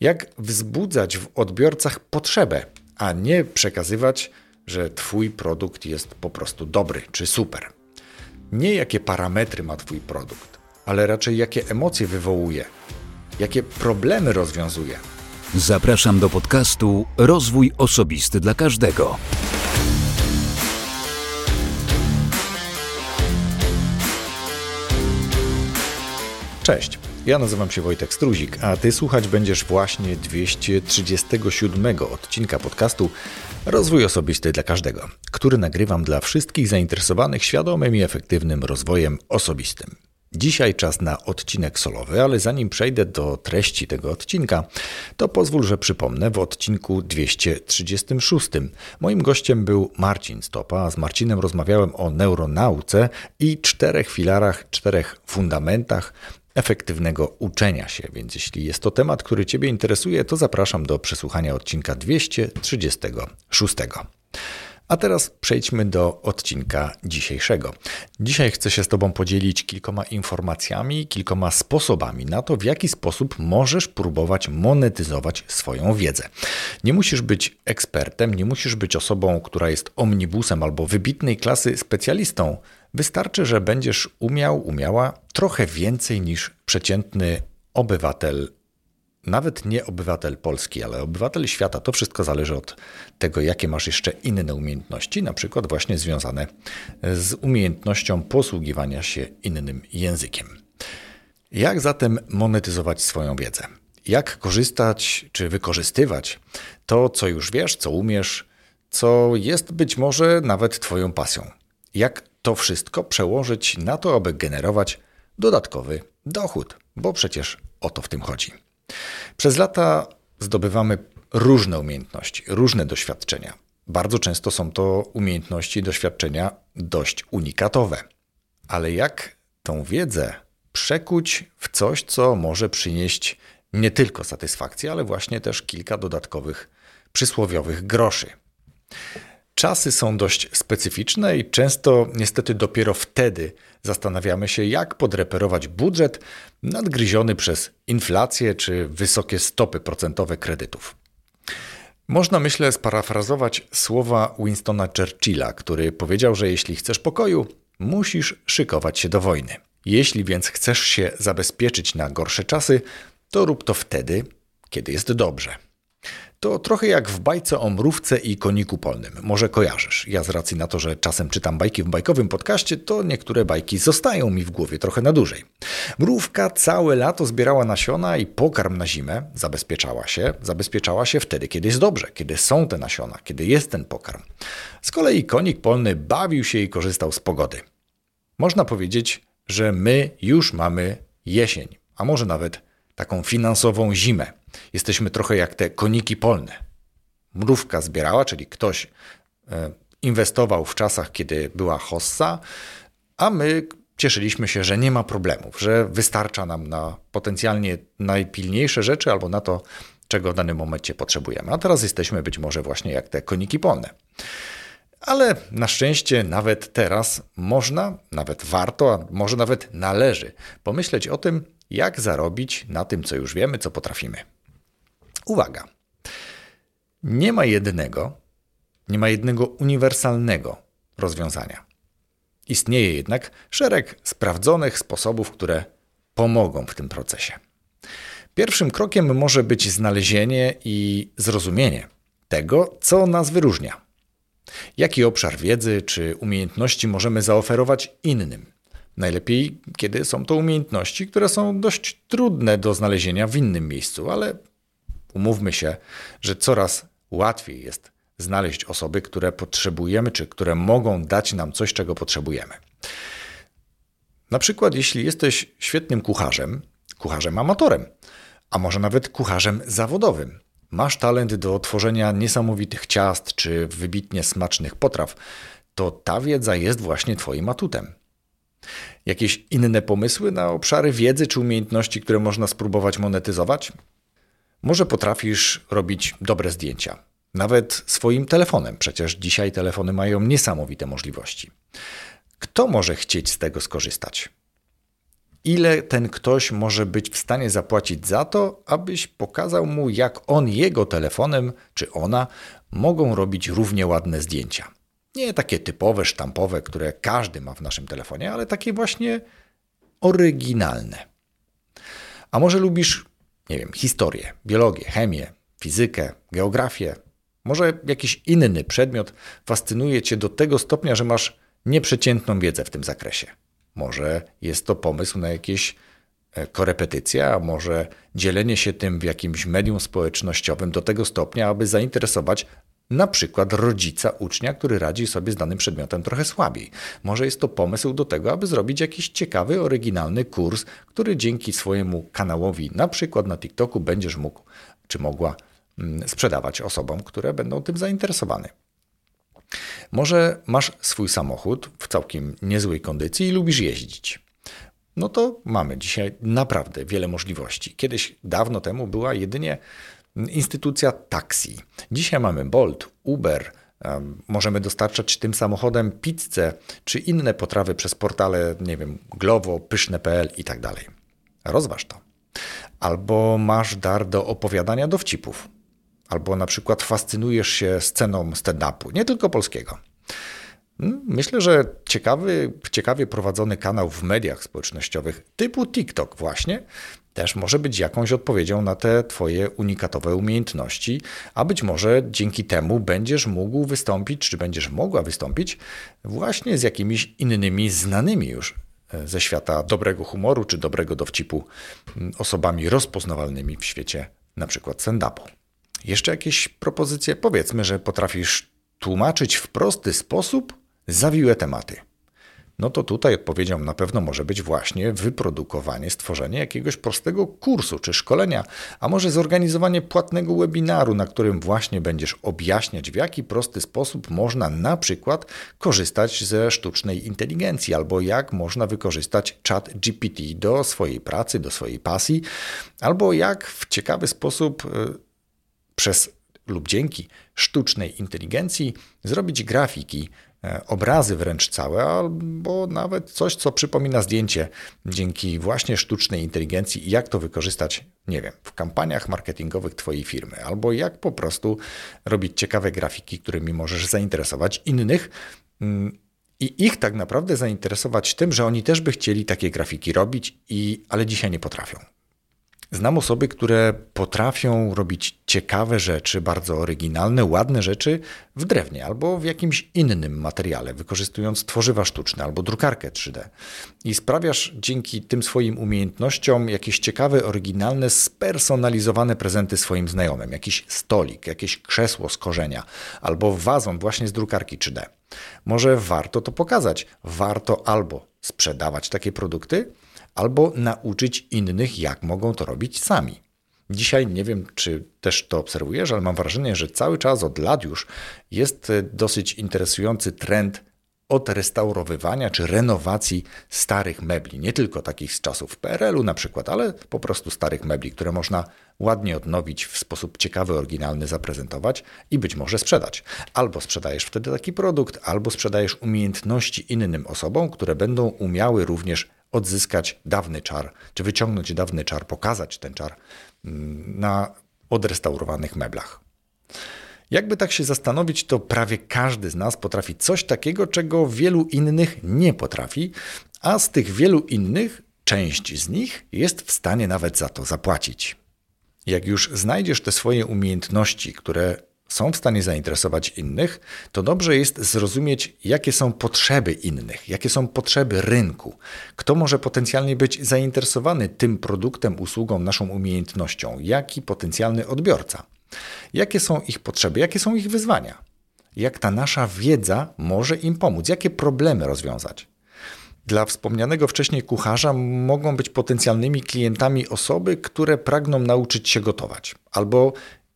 Jak wzbudzać w odbiorcach potrzebę, a nie przekazywać, że Twój produkt jest po prostu dobry czy super. Nie jakie parametry ma Twój produkt, ale raczej jakie emocje wywołuje, jakie problemy rozwiązuje. Zapraszam do podcastu Rozwój Osobisty dla Każdego. Cześć, ja nazywam się Wojtek Struzik, a Ty słuchać będziesz właśnie 237 odcinka podcastu Rozwój Osobisty dla Każdego, który nagrywam dla wszystkich zainteresowanych świadomym i efektywnym rozwojem osobistym. Dzisiaj czas na odcinek solowy, ale zanim przejdę do treści tego odcinka, to pozwól, że przypomnę w odcinku 236. Moim gościem był Marcin Stopa, a z Marcinem rozmawiałem o neuronauce i czterech filarach, czterech fundamentach efektywnego uczenia się. Więc jeśli jest to temat, który Ciebie interesuje, to zapraszam do przesłuchania odcinka 236. A teraz przejdźmy do odcinka dzisiejszego. Dzisiaj chcę się z Tobą podzielić kilkoma informacjami, kilkoma sposobami na to, w jaki sposób możesz próbować monetyzować swoją wiedzę. Nie musisz być ekspertem, nie musisz być osobą, która jest omnibusem albo wybitnej klasy specjalistą. Wystarczy, że będziesz umiał, umiała trochę więcej niż przeciętny obywatel nawet nie obywatel Polski, ale obywatel świata, to wszystko zależy od tego, jakie masz jeszcze inne umiejętności, na przykład właśnie związane z umiejętnością posługiwania się innym językiem. Jak zatem monetyzować swoją wiedzę? Jak korzystać czy wykorzystywać to, co już wiesz, co umiesz, co jest być może nawet Twoją pasją? Jak to wszystko przełożyć na to, aby generować dodatkowy dochód? Bo przecież o to w tym chodzi. Przez lata zdobywamy różne umiejętności, różne doświadczenia. Bardzo często są to umiejętności i doświadczenia dość unikatowe. Ale jak tą wiedzę przekuć w coś, co może przynieść nie tylko satysfakcję, ale właśnie też kilka dodatkowych przysłowiowych groszy. Czasy są dość specyficzne i często niestety dopiero wtedy zastanawiamy się, jak podreperować budżet nadgryziony przez inflację czy wysokie stopy procentowe kredytów. Można, myślę, sparafrazować słowa Winstona Churchilla, który powiedział, że jeśli chcesz pokoju, musisz szykować się do wojny. Jeśli więc chcesz się zabezpieczyć na gorsze czasy, to rób to wtedy, kiedy jest dobrze. To trochę jak w bajce o mrówce i koniku polnym. Może kojarzysz. Ja z racji na to, że czasem czytam bajki w bajkowym podcaście, to niektóre bajki zostają mi w głowie trochę na dłużej. Mrówka całe lato zbierała nasiona i pokarm na zimę zabezpieczała się. Zabezpieczała się wtedy, kiedy jest dobrze, kiedy są te nasiona, kiedy jest ten pokarm. Z kolei konik polny bawił się i korzystał z pogody. Można powiedzieć, że my już mamy jesień, a może nawet taką finansową zimę. Jesteśmy trochę jak te koniki polne. Mrówka zbierała, czyli ktoś e, inwestował w czasach, kiedy była hossa, a my cieszyliśmy się, że nie ma problemów, że wystarcza nam na potencjalnie najpilniejsze rzeczy albo na to, czego w danym momencie potrzebujemy. A teraz jesteśmy być może właśnie jak te koniki polne. Ale na szczęście nawet teraz można, nawet warto, a może nawet należy pomyśleć o tym, jak zarobić na tym, co już wiemy, co potrafimy. Uwaga! Nie ma jednego, nie ma jednego uniwersalnego rozwiązania. Istnieje jednak szereg sprawdzonych sposobów, które pomogą w tym procesie. Pierwszym krokiem może być znalezienie i zrozumienie tego, co nas wyróżnia. Jaki obszar wiedzy czy umiejętności możemy zaoferować innym, Najlepiej, kiedy są to umiejętności, które są dość trudne do znalezienia w innym miejscu, ale umówmy się, że coraz łatwiej jest znaleźć osoby, które potrzebujemy, czy które mogą dać nam coś, czego potrzebujemy. Na przykład, jeśli jesteś świetnym kucharzem, kucharzem amatorem, a może nawet kucharzem zawodowym, masz talent do tworzenia niesamowitych ciast czy wybitnie smacznych potraw, to ta wiedza jest właśnie Twoim atutem. Jakieś inne pomysły na obszary wiedzy czy umiejętności, które można spróbować monetyzować? Może potrafisz robić dobre zdjęcia, nawet swoim telefonem, przecież dzisiaj telefony mają niesamowite możliwości. Kto może chcieć z tego skorzystać? ile ten ktoś może być w stanie zapłacić za to, abyś pokazał mu, jak on jego telefonem czy ona mogą robić równie ładne zdjęcia. Nie takie typowe, sztampowe, które każdy ma w naszym telefonie, ale takie właśnie oryginalne. A może lubisz, nie wiem, historię, biologię, chemię, fizykę, geografię? Może jakiś inny przedmiot fascynuje cię do tego stopnia, że masz nieprzeciętną wiedzę w tym zakresie? Może jest to pomysł na jakieś e, korepetycja, a może dzielenie się tym w jakimś medium społecznościowym do tego stopnia, aby zainteresować na przykład rodzica ucznia, który radzi sobie z danym przedmiotem trochę słabiej. Może jest to pomysł do tego, aby zrobić jakiś ciekawy, oryginalny kurs, który dzięki swojemu kanałowi, na przykład na TikToku, będziesz mógł czy mogła mm, sprzedawać osobom, które będą tym zainteresowane. Może masz swój samochód w całkiem niezłej kondycji i lubisz jeździć. No to mamy dzisiaj naprawdę wiele możliwości. Kiedyś, dawno temu, była jedynie instytucja taksi. Dzisiaj mamy Bolt, Uber, Możemy dostarczać tym samochodem pizzę czy inne potrawy przez portale, nie wiem, Glovo, pyszne.pl i tak dalej. Rozważ to. Albo masz dar do opowiadania dowcipów. Albo na przykład fascynujesz się sceną stand-upu, nie tylko polskiego. Hmm, myślę, że ciekawy, ciekawie prowadzony kanał w mediach społecznościowych typu TikTok właśnie też może być jakąś odpowiedzią na te Twoje unikatowe umiejętności, a być może dzięki temu będziesz mógł wystąpić, czy będziesz mogła wystąpić właśnie z jakimiś innymi znanymi już e, ze świata dobrego humoru czy dobrego dowcipu osobami rozpoznawalnymi w świecie na przykład stand-upu. Jeszcze jakieś propozycje? Powiedzmy, że potrafisz tłumaczyć w prosty sposób zawiłe tematy no to tutaj odpowiedzią na pewno może być właśnie wyprodukowanie, stworzenie jakiegoś prostego kursu czy szkolenia, a może zorganizowanie płatnego webinaru, na którym właśnie będziesz objaśniać, w jaki prosty sposób można na przykład korzystać ze sztucznej inteligencji, albo jak można wykorzystać chat GPT do swojej pracy, do swojej pasji, albo jak w ciekawy sposób y, przez lub dzięki sztucznej inteligencji zrobić grafiki, E, obrazy wręcz całe, albo nawet coś, co przypomina zdjęcie dzięki właśnie sztucznej inteligencji jak to wykorzystać, nie wiem, w kampaniach marketingowych Twojej firmy, albo jak po prostu robić ciekawe grafiki, którymi możesz zainteresować innych mm, i ich tak naprawdę zainteresować tym, że oni też by chcieli takie grafiki robić, i, ale dzisiaj nie potrafią. Znam osoby, które potrafią robić ciekawe rzeczy, bardzo oryginalne, ładne rzeczy w drewnie albo w jakimś innym materiale, wykorzystując tworzywa sztuczne albo drukarkę 3D. I sprawiasz dzięki tym swoim umiejętnościom jakieś ciekawe, oryginalne, spersonalizowane prezenty swoim znajomym. Jakiś stolik, jakieś krzesło z korzenia albo wazon właśnie z drukarki 3D. Może warto to pokazać. Warto albo sprzedawać takie produkty, albo nauczyć innych, jak mogą to robić sami. Dzisiaj nie wiem, czy też to obserwujesz, ale mam wrażenie, że cały czas od lat już jest e, dosyć interesujący trend odrestaurowywania czy renowacji starych mebli. Nie tylko takich z czasów PRL-u na przykład, ale po prostu starych mebli, które można ładnie odnowić, w sposób ciekawy, oryginalny zaprezentować i być może sprzedać. Albo sprzedajesz wtedy taki produkt, albo sprzedajesz umiejętności innym osobom, które będą umiały również odzyskać dawny czar, czy wyciągnąć dawny czar, pokazać ten czar mm, na odrestaurowanych meblach. Jakby tak się zastanowić, to prawie każdy z nas potrafi coś takiego, czego wielu innych nie potrafi, a z tych wielu innych część z nich jest w stanie nawet za to zapłacić. Jak już znajdziesz te swoje umiejętności, które są w stanie zainteresować innych, to dobrze jest zrozumieć, jakie są potrzeby innych, jakie są potrzeby rynku, kto może potencjalnie być zainteresowany tym produktem, usługą, naszą umiejętnością, jaki potencjalny odbiorca, jakie są ich potrzeby, jakie są ich wyzwania, jak ta nasza wiedza może im pomóc, jakie problemy rozwiązać. Dla wspomnianego wcześniej kucharza mogą być potencjalnymi klientami osoby, które pragną nauczyć się gotować, albo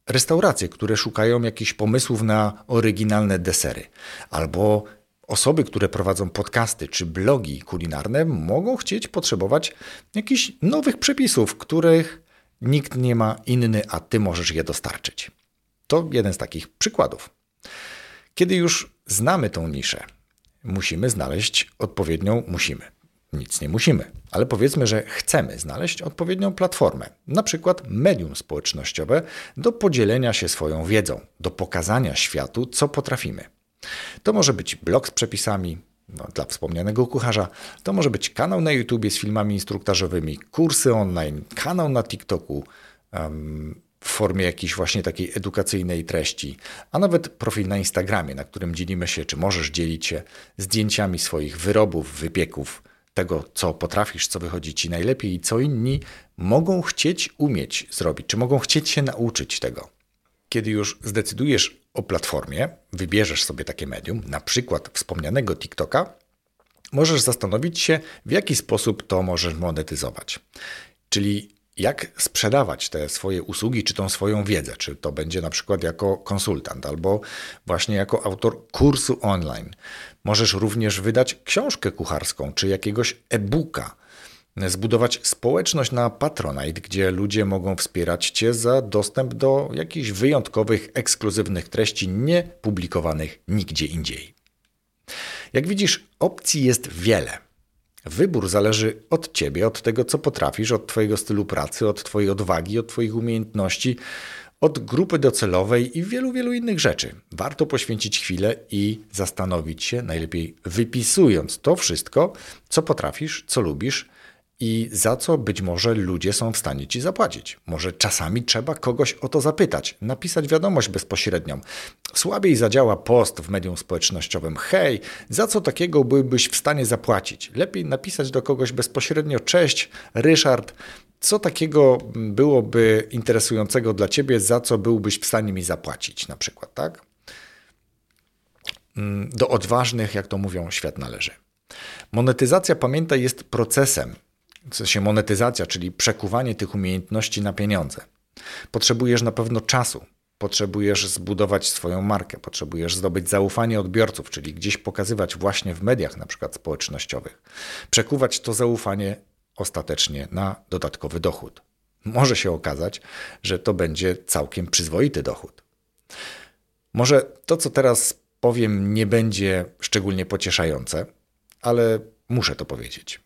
restauracje, które szukają jakichś pomysłów na oryginalne desery, albo osoby, które prowadzą podcasty czy blogi kulinarne, mogą chcieć potrzebować jakichś nowych przepisów, których nikt nie ma inny, a ty możesz je dostarczyć. To jeden z takich przykładów. Kiedy już znamy tą niszę, musimy znaleźć odpowiednią, musimy. Nic nie musimy, ale powiedzmy, że chcemy znaleźć odpowiednią platformę, na przykład medium społecznościowe, do podzielenia się swoją wiedzą, do pokazania światu, co potrafimy. To może być blog z przepisami, no, dla wspomnianego kucharza. To może być kanał na YouTube z filmami instruktażowymi, kursy online, kanał na TikToku um, w formie jakiejś właśnie takiej edukacyjnej treści, a nawet profil na Instagramie, na którym dzielimy się, czy możesz dzielić się zdjęciami swoich wyrobów, wypieków, tego, co potrafisz, co wychodzi ci najlepiej i co inni mogą chcieć umieć zrobić, czy mogą chcieć się nauczyć tego. Kiedy już zdecydujesz o platformie, wybierzesz sobie takie medium, na przykład wspomnianego TikToka, możesz zastanowić się, w jaki sposób to możesz monetyzować. Czyli jak sprzedawać te swoje usługi, czy tą swoją wiedzę, czy to będzie na przykład jako konsultant, albo właśnie jako autor kursu online. Możesz również wydać książkę kucharską, czy jakiegoś e-booka zbudować społeczność na Patronite, gdzie ludzie mogą wspierać Cię za dostęp do jakichś wyjątkowych, ekskluzywnych treści niepublikowanych nigdzie indziej. Jak widzisz, opcji jest wiele. Wybór zależy od Ciebie, od tego, co potrafisz, od Twojego stylu pracy, od Twojej odwagi, od Twoich umiejętności, od grupy docelowej i wielu, wielu innych rzeczy. Warto poświęcić chwilę i zastanowić się, najlepiej wypisując to wszystko, co potrafisz, co lubisz, i za co być może ludzie są w stanie ci zapłacić. Może czasami trzeba kogoś o to zapytać, napisać wiadomość bezpośrednią. Słabiej zadziała post w medium społecznościowym. Hej, za co takiego byłbyś w stanie zapłacić? Lepiej napisać do kogoś bezpośrednio: Cześć, Ryszard. Co takiego byłoby interesującego dla ciebie, za co byłbyś w stanie mi zapłacić, na przykład, tak? Mm, do odważnych, jak to mówią, świat należy. Monetyzacja, pamiętaj, jest procesem, w sensie monetyzacja, czyli przekuwanie tych umiejętności na pieniądze. Potrzebujesz na pewno czasu, potrzebujesz zbudować swoją markę, potrzebujesz zdobyć zaufanie odbiorców, czyli gdzieś pokazywać właśnie w mediach, na przykład społecznościowych, przekuwać to zaufanie ostatecznie na dodatkowy dochód. Może się okazać, że to będzie całkiem przyzwoity dochód. Może to, co teraz powiem, nie będzie szczególnie pocieszające, ale muszę to powiedzieć.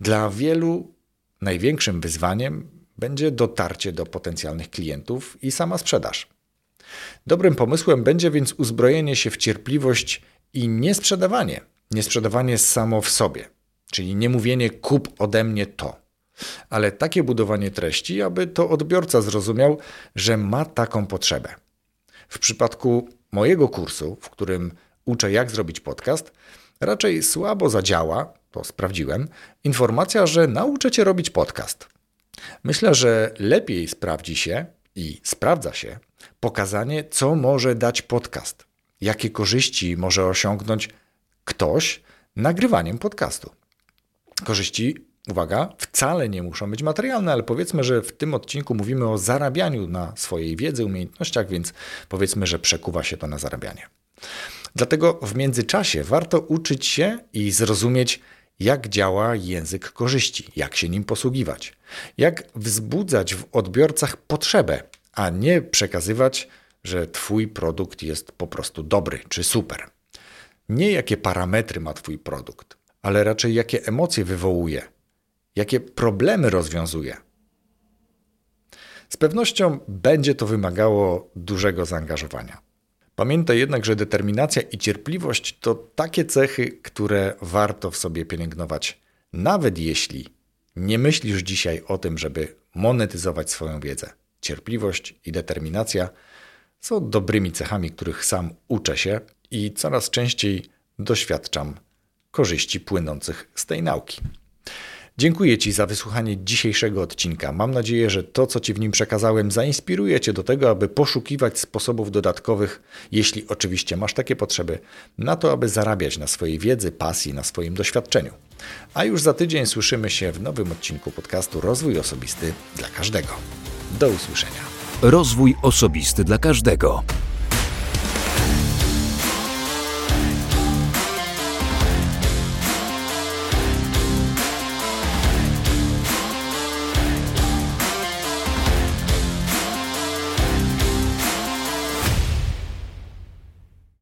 Dla wielu największym wyzwaniem będzie dotarcie do potencjalnych klientów i sama sprzedaż. Dobrym pomysłem będzie więc uzbrojenie się w cierpliwość i niesprzedawanie. Niesprzedawanie samo w sobie, czyli nie mówienie kup ode mnie to, ale takie budowanie treści, aby to odbiorca zrozumiał, że ma taką potrzebę. W przypadku mojego kursu, w którym uczę jak zrobić podcast, raczej słabo zadziała, to sprawdziłem, informacja, że nauczę Cię robić podcast. Myślę, że lepiej sprawdzi się i sprawdza się pokazanie, co może dać podcast, jakie korzyści może osiągnąć ktoś nagrywaniem podcastu. Korzyści, uwaga, wcale nie muszą być materialne, ale powiedzmy, że w tym odcinku mówimy o zarabianiu na swojej wiedzy, umiejętnościach, więc powiedzmy, że przekuwa się to na zarabianie. Dlatego w międzyczasie warto uczyć się i zrozumieć, jak działa język korzyści, jak się nim posługiwać, jak wzbudzać w odbiorcach potrzebę, a nie przekazywać, że Twój produkt jest po prostu dobry czy super. Nie jakie parametry ma Twój produkt, ale raczej jakie emocje wywołuje, jakie problemy rozwiązuje. Z pewnością będzie to wymagało dużego zaangażowania. Pamiętaj jednak, że determinacja i cierpliwość to takie cechy, które warto w sobie pielęgnować, nawet jeśli nie myślisz dzisiaj o tym, żeby monetyzować swoją wiedzę. Cierpliwość i determinacja są dobrymi cechami, których sam uczę się i coraz częściej doświadczam korzyści płynących z tej nauki. Dziękuję Ci za wysłuchanie dzisiejszego odcinka. Mam nadzieję, że to, co Ci w nim przekazałem, zainspiruje Cię do tego, aby poszukiwać sposobów dodatkowych, jeśli oczywiście masz takie potrzeby, na to, aby zarabiać na swojej wiedzy, pasji, na swoim doświadczeniu. A już za tydzień słyszymy się w nowym odcinku podcastu Rozwój Osobisty dla Każdego. Do usłyszenia. Rozwój Osobisty dla Każdego.